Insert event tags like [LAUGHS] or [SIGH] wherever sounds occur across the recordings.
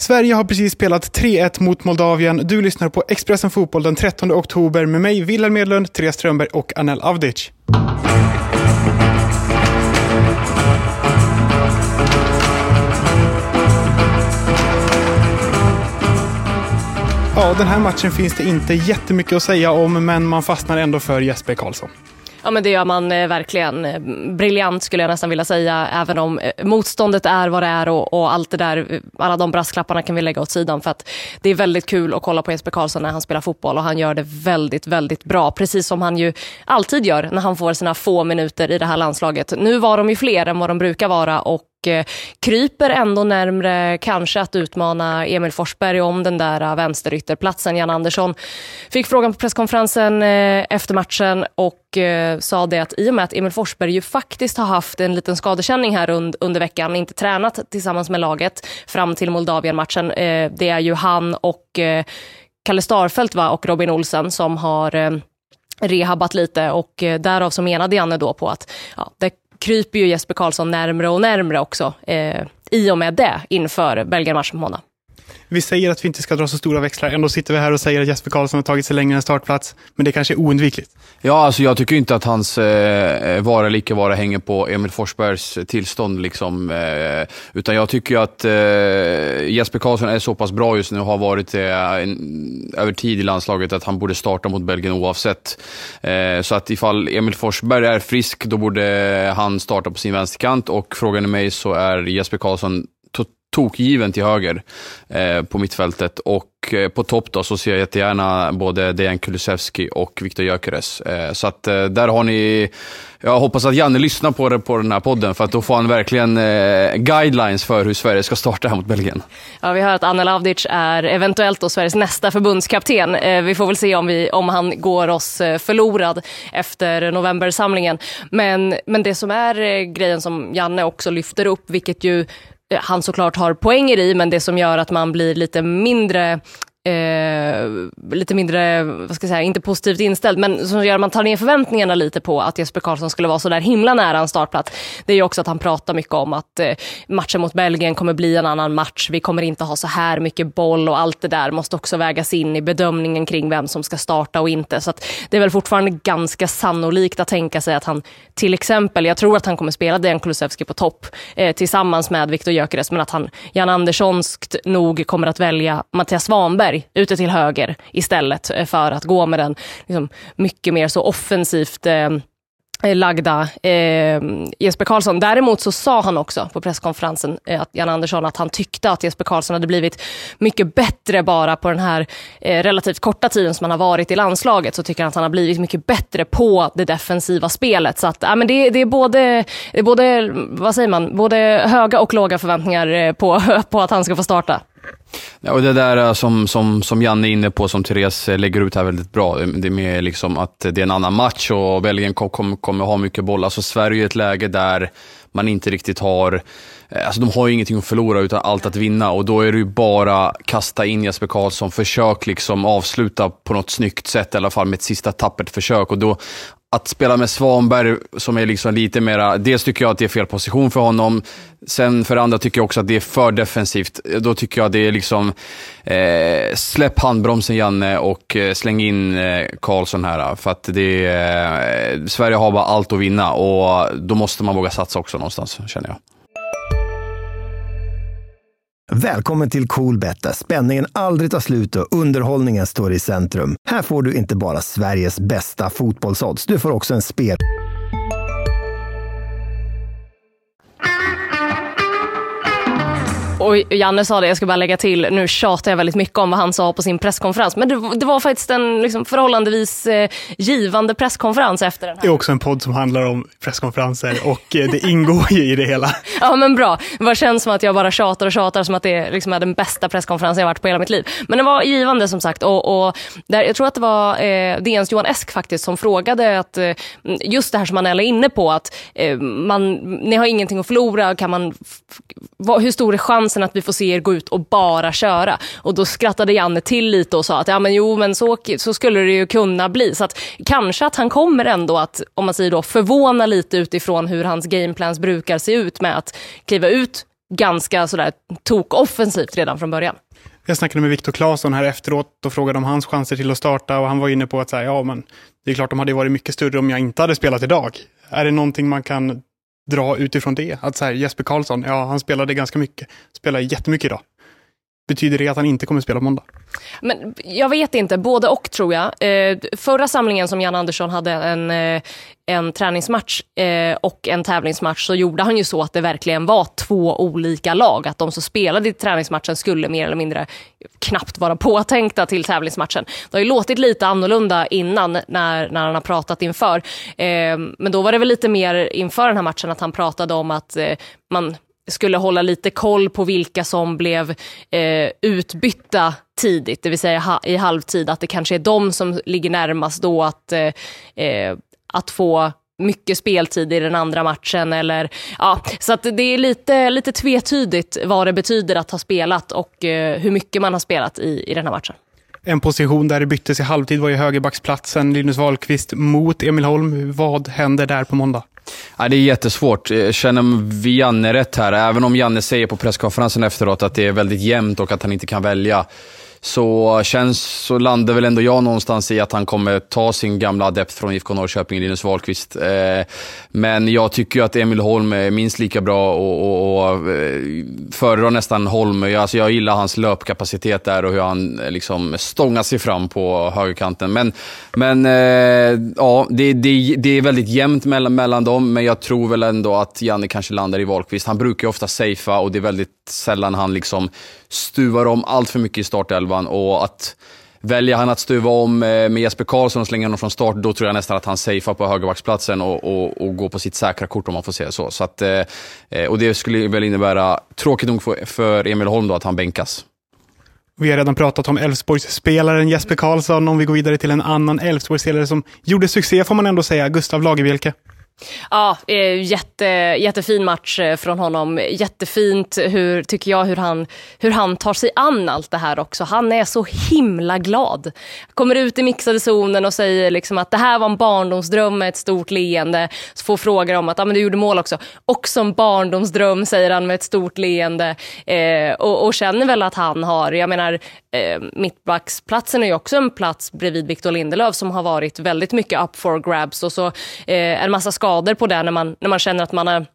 Sverige har precis spelat 3-1 mot Moldavien. Du lyssnar på Expressen Fotboll den 13 oktober med mig, Wilhelm Medlund, Therese Strömberg och Anel Avdic. Ja, den här matchen finns det inte jättemycket att säga om, men man fastnar ändå för Jesper Karlsson. Ja men det gör man eh, verkligen. Eh, briljant skulle jag nästan vilja säga, även om eh, motståndet är vad det är och, och, allt det där, alla de brasklapparna kan vi lägga åt sidan för att det är väldigt kul att kolla på Jesper Karlsson när han spelar fotboll och han gör det väldigt, väldigt bra. Precis som han ju alltid gör när han får sina få minuter i det här landslaget. Nu var de ju fler än vad de brukar vara och Eh, kryper ändå närmre kanske att utmana Emil Forsberg om den där eh, vänsterytterplatsen. Jan Andersson fick frågan på presskonferensen eh, efter matchen och eh, sa det att i och med att Emil Forsberg ju faktiskt har haft en liten skadekänning här under veckan, inte tränat tillsammans med laget fram till Moldavien-matchen. Eh, det är ju han och Kalle Starfelt va, och Robin Olsen som har rehabat lite och därav så menade Janne då på att ja, det kryper ju Jesper Karlsson närmre och närmre också eh, i och med det inför Belgien-matchen på måndag. Vi säger att vi inte ska dra så stora växlar, ändå sitter vi här och säger att Jesper Karlsson har tagit sig längre än startplats, men det kanske är oundvikligt. Ja, alltså jag tycker inte att hans eh, vara eller icke vara hänger på Emil Forsbergs tillstånd. Liksom, eh, utan jag tycker att eh, Jesper Karlsson är så pass bra just nu och har varit det en, över tid i landslaget att han borde starta mot Belgien oavsett. Eh, så att ifall Emil Forsberg är frisk, då borde han starta på sin vänsterkant och frågan är mig så är Jesper Karlsson tokgiven till höger eh, på mittfältet. Och eh, på topp då så ser jag jättegärna både Dejan Kulusevski och Viktor Gyökeres. Eh, så att eh, där har ni, jag hoppas att Janne lyssnar på, det, på den här podden för att då får han verkligen eh, guidelines för hur Sverige ska starta här mot Belgien. Ja, vi hör att Anna Lavdic är eventuellt då Sveriges nästa förbundskapten. Eh, vi får väl se om, vi, om han går oss eh, förlorad efter novembersamlingen. Men, men det som är eh, grejen som Janne också lyfter upp, vilket ju Eh, han såklart har poänger i, men det som gör att man blir lite mindre eh, lite mindre, vad ska jag säga, inte positivt inställd, men som gör att man tar ner förväntningarna lite på att Jesper Karlsson skulle vara så där himla nära en startplats. Det är ju också att han pratar mycket om att eh, matchen mot Belgien kommer bli en annan match. Vi kommer inte ha så här mycket boll och allt det där måste också vägas in i bedömningen kring vem som ska starta och inte. Så det är väl fortfarande ganska sannolikt att tänka sig att han till exempel, jag tror att han kommer spela Dejan Kulusevski på topp eh, tillsammans med Viktor Gyökeres, men att han Jan Anderssonskt nog kommer att välja Mattias Svanberg Svanberg ute till höger istället eh, för att gå med den liksom, mycket mer så offensivt eh, eh, lagda eh, Jesper Karlsson. Däremot så sa han också på presskonferensen, eh, att Jan Andersson, att han tyckte att Jesper Karlsson hade blivit mycket bättre bara på den här eh, relativt korta tiden som han har varit i landslaget. Så tycker han att han har blivit mycket bättre på det defensiva spelet. Så att, ja, men det, det, är både, det är både, vad säger man, både höga och låga förväntningar eh, på, [LAUGHS] på att han ska få starta. Ja, och det där eh, som, som, som Janne är inne på, som Therese eh, lägger ut här väldigt bra, eh, det är med liksom att det är en annan match och Belgien kommer kom, kom ha mycket boll. Alltså Sverige är ett läge där man inte riktigt har, alltså de har ju ingenting att förlora utan allt att vinna. Och då är det ju bara kasta in Jesper Karlsson, försök liksom avsluta på något snyggt sätt i alla fall med ett sista tappert försök. Och då att spela med Svanberg som är liksom lite mera, dels tycker jag att det är fel position för honom. Sen för det andra tycker jag också att det är för defensivt. Då tycker jag att det är liksom, eh, släpp handbromsen Janne och eh, släng in eh, Karlsson här. För att det eh, Sverige har bara allt att vinna och då måste man våga satsa också någonstans, känner jag. Välkommen till Coolbet där spänningen aldrig tar slut och underhållningen står i centrum. Här får du inte bara Sveriges bästa fotbollsodds, du får också en spel... Och Janne sa det, jag ska bara lägga till, nu tjatar jag väldigt mycket om vad han sa på sin presskonferens, men det, det var faktiskt en liksom, förhållandevis eh, givande presskonferens efter den här. Det är också en podd som handlar om presskonferenser och eh, det ingår ju i det hela. [LAUGHS] ja men bra, det känns som att jag bara tjatar och tjatar som att det liksom är den bästa presskonferensen jag varit på hela mitt liv. Men det var givande som sagt och, och där, jag tror att det var eh, DNs Johan Esk faktiskt som frågade att eh, just det här som man är inne på att eh, man, ni har ingenting att förlora, kan man, hur stor är chansen chansen att vi får se er gå ut och bara köra. Och då skrattade Janne till lite och sa att ja men jo men så, så skulle det ju kunna bli. Så att kanske att han kommer ändå att, om man säger då, förvåna lite utifrån hur hans gameplans brukar se ut med att kliva ut ganska sådär tok-offensivt redan från början. Jag snackade med Viktor Claesson här efteråt och frågade om hans chanser till att starta och han var inne på att säga, ja men det är klart de hade varit mycket större om jag inte hade spelat idag. Är det någonting man kan dra utifrån det? Att så här, Jesper Karlsson, ja han spelade ganska mycket, spelar jättemycket idag. Betyder det att han inte kommer spela på måndag? Men jag vet inte, både och tror jag. Eh, förra samlingen som Jan Andersson hade en, eh, en träningsmatch eh, och en tävlingsmatch så gjorde han ju så att det verkligen var två olika lag. Att de som spelade i träningsmatchen skulle mer eller mindre knappt vara påtänkta till tävlingsmatchen. Det har ju låtit lite annorlunda innan när, när han har pratat inför. Eh, men då var det väl lite mer inför den här matchen att han pratade om att eh, man skulle hålla lite koll på vilka som blev eh, utbytta tidigt, det vill säga ha, i halvtid, att det kanske är de som ligger närmast då att, eh, eh, att få mycket speltid i den andra matchen. Eller, ja, så att det är lite, lite tvetydigt vad det betyder att ha spelat och eh, hur mycket man har spelat i, i den här matchen. En position där det byttes i halvtid var ju högerbacksplatsen, Linus Wahlqvist mot Emil Holm. Vad händer där på måndag? Ja, det är jättesvårt. Eh, känner vi Janne rätt här, även om Janne säger på presskonferensen efteråt att det är väldigt jämnt och att han inte kan välja, så känns, så landar väl ändå jag någonstans i att han kommer ta sin gamla adept från IFK Norrköping, Linus Wahlqvist. Eh, men jag tycker ju att Emil Holm är minst lika bra och, och, och eh, föredrar nästan Holm. Jag, alltså jag gillar hans löpkapacitet där och hur han eh, liksom stångar sig fram på högerkanten. Men, men eh, ja, det, det, det är väldigt jämnt mellan, mellan dem, men jag tror väl ändå att Janne kanske landar i Wahlqvist. Han brukar ju ofta safea och det är väldigt sällan han liksom stuvar om allt för mycket i startelvan och att Väljer han att stuva om eh, med Jesper Karlsson och slänga honom från start, då tror jag nästan att han safear på högerbacksplatsen och, och, och går på sitt säkra kort om man får säga så. så att, eh, eh, och det skulle väl innebära, tråkigt nog för Emil Holm då, att han bänkas. Vi har redan pratat om Elfsborgsspelaren Jesper Karlsson. Om vi går vidare till en annan Elfsborgsspelare som gjorde succé, får man ändå säga, Gustav Lagerbielke. Ja, eh, jätte, jättefin match eh, från honom. Jättefint, hur, tycker jag, hur han, hur han tar sig an allt det här också. Han är så himla glad. Kommer ut i mixade zonen och säger liksom att det här var en barndomsdröm med ett stort leende. Så får frågor om att ah, men du gjorde mål också. Också en barndomsdröm, säger han med ett stort leende. Eh, och, och, känner väl att han har, jag menar, eh, mittbacksplatsen är ju också en plats bredvid Victor Lindelöf som har varit väldigt mycket up for grabs. Och så eh, en massa skador skador på det när man, när man känner att man har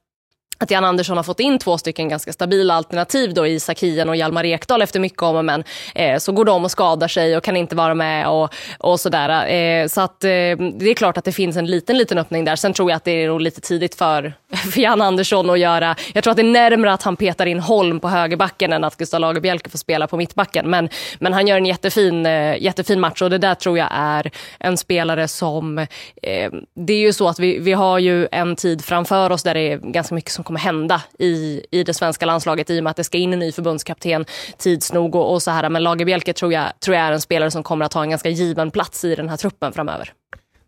att Jan Andersson har fått in två stycken ganska stabila alternativ då i Sakien och Hjalmar Ekdal efter mycket om och men. Eh, så går de och skadar sig och kan inte vara med och, och sådär. Eh, så att eh, det är klart att det finns en liten, liten öppning där. Sen tror jag att det är nog lite tidigt för, [LAUGHS] för Jan Andersson att göra. Jag tror att det är närmare att han petar in Holm på högerbacken än att Gustav Lagerbielke får spela på mittbacken. Men, men han gör en jättefin, eh, jättefin match och det där tror jag är en spelare som... Eh, det är ju så att vi, vi har ju en tid framför oss där det är ganska mycket som kommer hända i, i det svenska landslaget i och med att det ska in en ny förbundskapten tids nog och, och så här. Men Lagerbielke tror jag, tror jag är en spelare som kommer att ha en ganska given plats i den här truppen framöver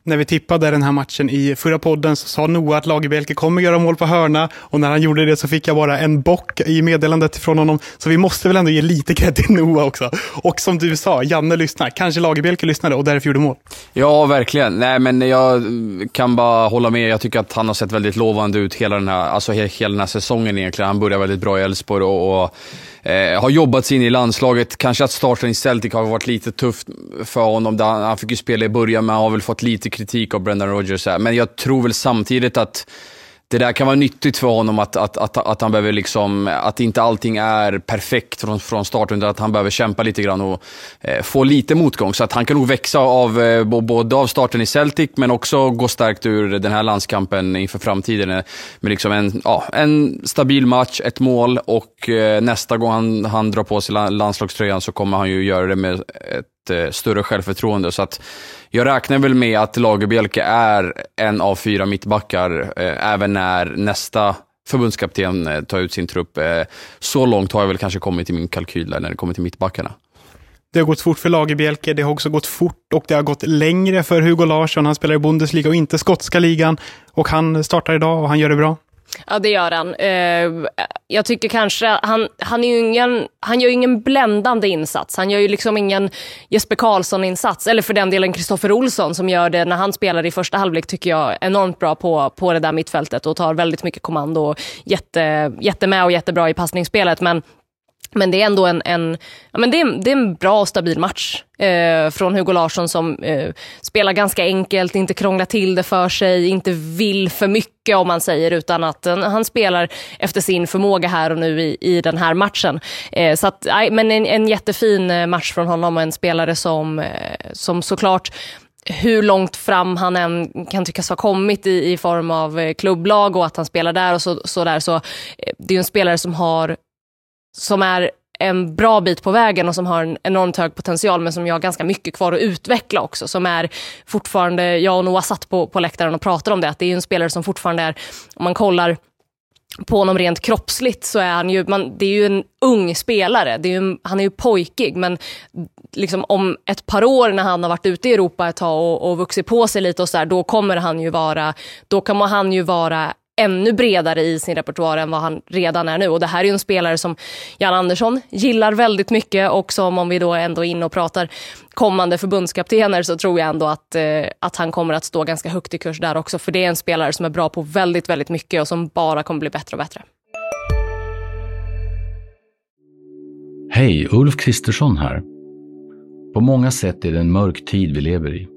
när vi tippade den här matchen i förra podden så sa Noah att Lagerbielke kommer göra mål på hörna och när han gjorde det så fick jag bara en bock i meddelandet från honom. Så vi måste väl ändå ge lite cred till Noah också. Och som du sa, Janne lyssnar. Kanske Lagerbielke lyssnade och därför gjorde mål. Ja, verkligen. Nej, men jag kan bara hålla med. Jag tycker att han har sett väldigt lovande ut hela den här, alltså hela den här säsongen egentligen. Han började väldigt bra i Elfsborg och, och Eh, har jobbat sig in i landslaget. Kanske att starten i Celtic har varit lite tufft för honom. Han, han fick ju spela i början, men har väl fått lite kritik av Brendan Rodgers. Men jag tror väl samtidigt att det där kan vara nyttigt för honom att, att, att, att han behöver liksom, att inte allting är perfekt från, från start, utan att han behöver kämpa lite grann och eh, få lite motgång. Så att han kan nog växa av eh, både av starten i Celtic, men också gå starkt ur den här landskampen inför framtiden. Med liksom en, ja, en stabil match, ett mål och eh, nästa gång han, han drar på sig landslagströjan så kommer han ju göra det med ett Eh, större självförtroende. Så att jag räknar väl med att Lagerbielke är en av fyra mittbackar, eh, även när nästa förbundskapten eh, tar ut sin trupp. Så långt har jag väl kanske kommit i min kalkyl där när det kommer till mittbackarna. Det har gått fort för Lagerbielke, det har också gått fort och det har gått längre för Hugo Larsson. Han spelar i Bundesliga och inte skotska ligan. Och han startar idag och han gör det bra. Ja, det gör han. Eh, jag tycker kanske, han, han, är ju ingen, han gör ju ingen bländande insats. Han gör ju liksom ingen Jesper Karlsson-insats, eller för den delen Kristoffer Olsson som gör det när han spelar i första halvlek tycker jag enormt bra på, på det där mittfältet och tar väldigt mycket kommando och jätte, jätte och jättebra i passningsspelet. Men men det är ändå en, en, ja, men det är, det är en bra och stabil match eh, från Hugo Larsson som eh, spelar ganska enkelt, inte krånglar till det för sig, inte vill för mycket om man säger, utan att en, han spelar efter sin förmåga här och nu i, i den här matchen. Eh, så att, men en, en jättefin eh, match från honom och en spelare som, eh, som såklart hur långt fram han än kan tyckas ha kommit i, i form av eh, klubblag och att han spelar där och så, så där, så eh, det är en spelare som har som är en bra bit på vägen och som har en enormt hög potential men som jag har ganska mycket kvar att utveckla också. Som är fortfarande, jag och Noah satt på, på läktaren och pratade om det, att det är en spelare som fortfarande är, om man kollar på honom rent kroppsligt så är han ju, man, det är ju en ung spelare. Det är ju, han är ju pojkig men liksom om ett par år när han har varit ute i Europa ett tag och, och vuxit på sig lite och så där, då kommer han ju vara, då kommer han ju vara ännu bredare i sin repertoar än vad han redan är nu. Och det här är ju en spelare som Jan Andersson gillar väldigt mycket och som om vi då ändå är inne och pratar kommande förbundskaptener så tror jag ändå att, eh, att han kommer att stå ganska högt i kurs där också. För det är en spelare som är bra på väldigt, väldigt mycket och som bara kommer bli bättre och bättre. Hej, Ulf Kristersson här. På många sätt är det en mörk tid vi lever i.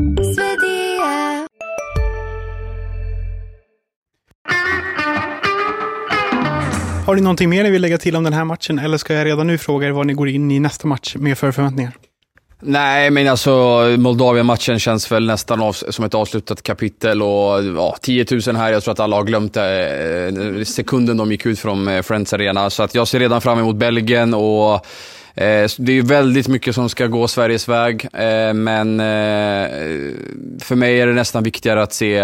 Har ni någonting mer ni vill lägga till om den här matchen eller ska jag redan nu fråga er vad ni går in i nästa match med för förväntningar? Nej, men alltså Moldavien-matchen känns väl nästan av, som ett avslutat kapitel och ja, 10 000 här, jag tror att alla har glömt det sekunden de gick ut från eh, Friends Arena. Så att jag ser redan fram emot Belgien och eh, det är väldigt mycket som ska gå Sveriges väg, eh, men eh, för mig är det nästan viktigare att se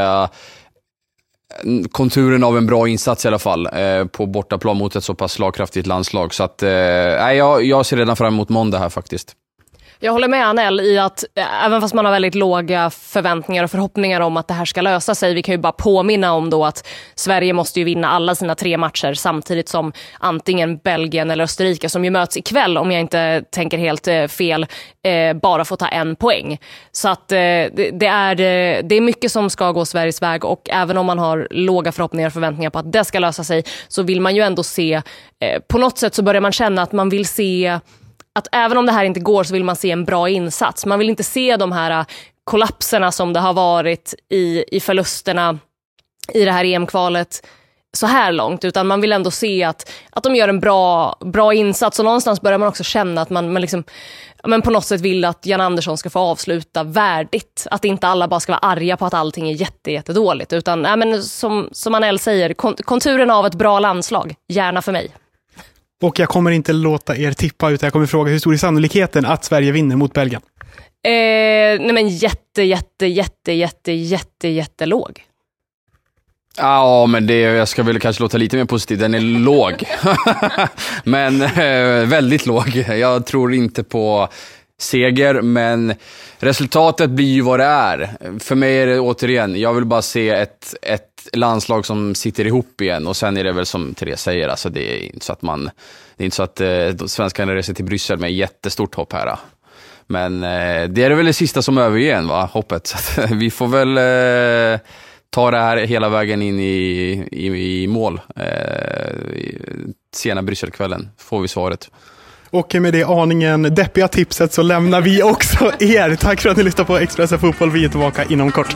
konturen av en bra insats i alla fall eh, på bortaplan mot ett så pass slagkraftigt landslag. Så att, eh, jag, jag ser redan fram emot måndag här faktiskt. Jag håller med Anel i att eh, även fast man har väldigt låga förväntningar och förhoppningar om att det här ska lösa sig, vi kan ju bara påminna om då att Sverige måste ju vinna alla sina tre matcher samtidigt som antingen Belgien eller Österrike, som ju möts ikväll om jag inte tänker helt eh, fel, eh, bara får ta en poäng. Så att eh, det, är, eh, det är mycket som ska gå Sveriges väg och även om man har låga förhoppningar och förväntningar på att det ska lösa sig så vill man ju ändå se, på något sätt så börjar man känna att man vill se att även om det här inte går så vill man se en bra insats. Man vill inte se de här äh, kollapserna som det har varit i, i förlusterna i det här EM-kvalet så här långt, utan man vill ändå se att, att de gör en bra, bra insats och någonstans börjar man också känna att man, man liksom, men på något sätt vill att Jan Andersson ska få avsluta värdigt. Att inte alla bara ska vara arga på att allting är jätte, jättedåligt, utan äh, men som, som Anel säger, konturen av ett bra landslag, gärna för mig. Och jag kommer inte låta er tippa, utan jag kommer fråga hur stor är sannolikheten att Sverige vinner mot Belgien? Eh, nej men jätte, jätte, jätte, jätte, jätte, jättelåg. Ja, men det, jag ska väl kanske låta lite mer positiv. Den är låg. [LAUGHS] men eh, väldigt låg. Jag tror inte på seger, men resultatet blir ju vad det är. För mig är det återigen, jag vill bara se ett, ett landslag som sitter ihop igen och sen är det väl som Therese säger, alltså det är inte så att man, det är inte så att eh, svenskarna reser till Bryssel med jättestort hopp här. Eh. Men eh, det är väl det sista som överger en, va? hoppet. [LAUGHS] Så eh, vi får väl eh, ta det här hela vägen in i, i, i mål. Eh, sena Brysselkvällen får vi svaret. Och med det aningen deppiga tipset så lämnar vi också er. Tack för att ni lyssnade på Expressen Fotboll. Vi är tillbaka inom kort.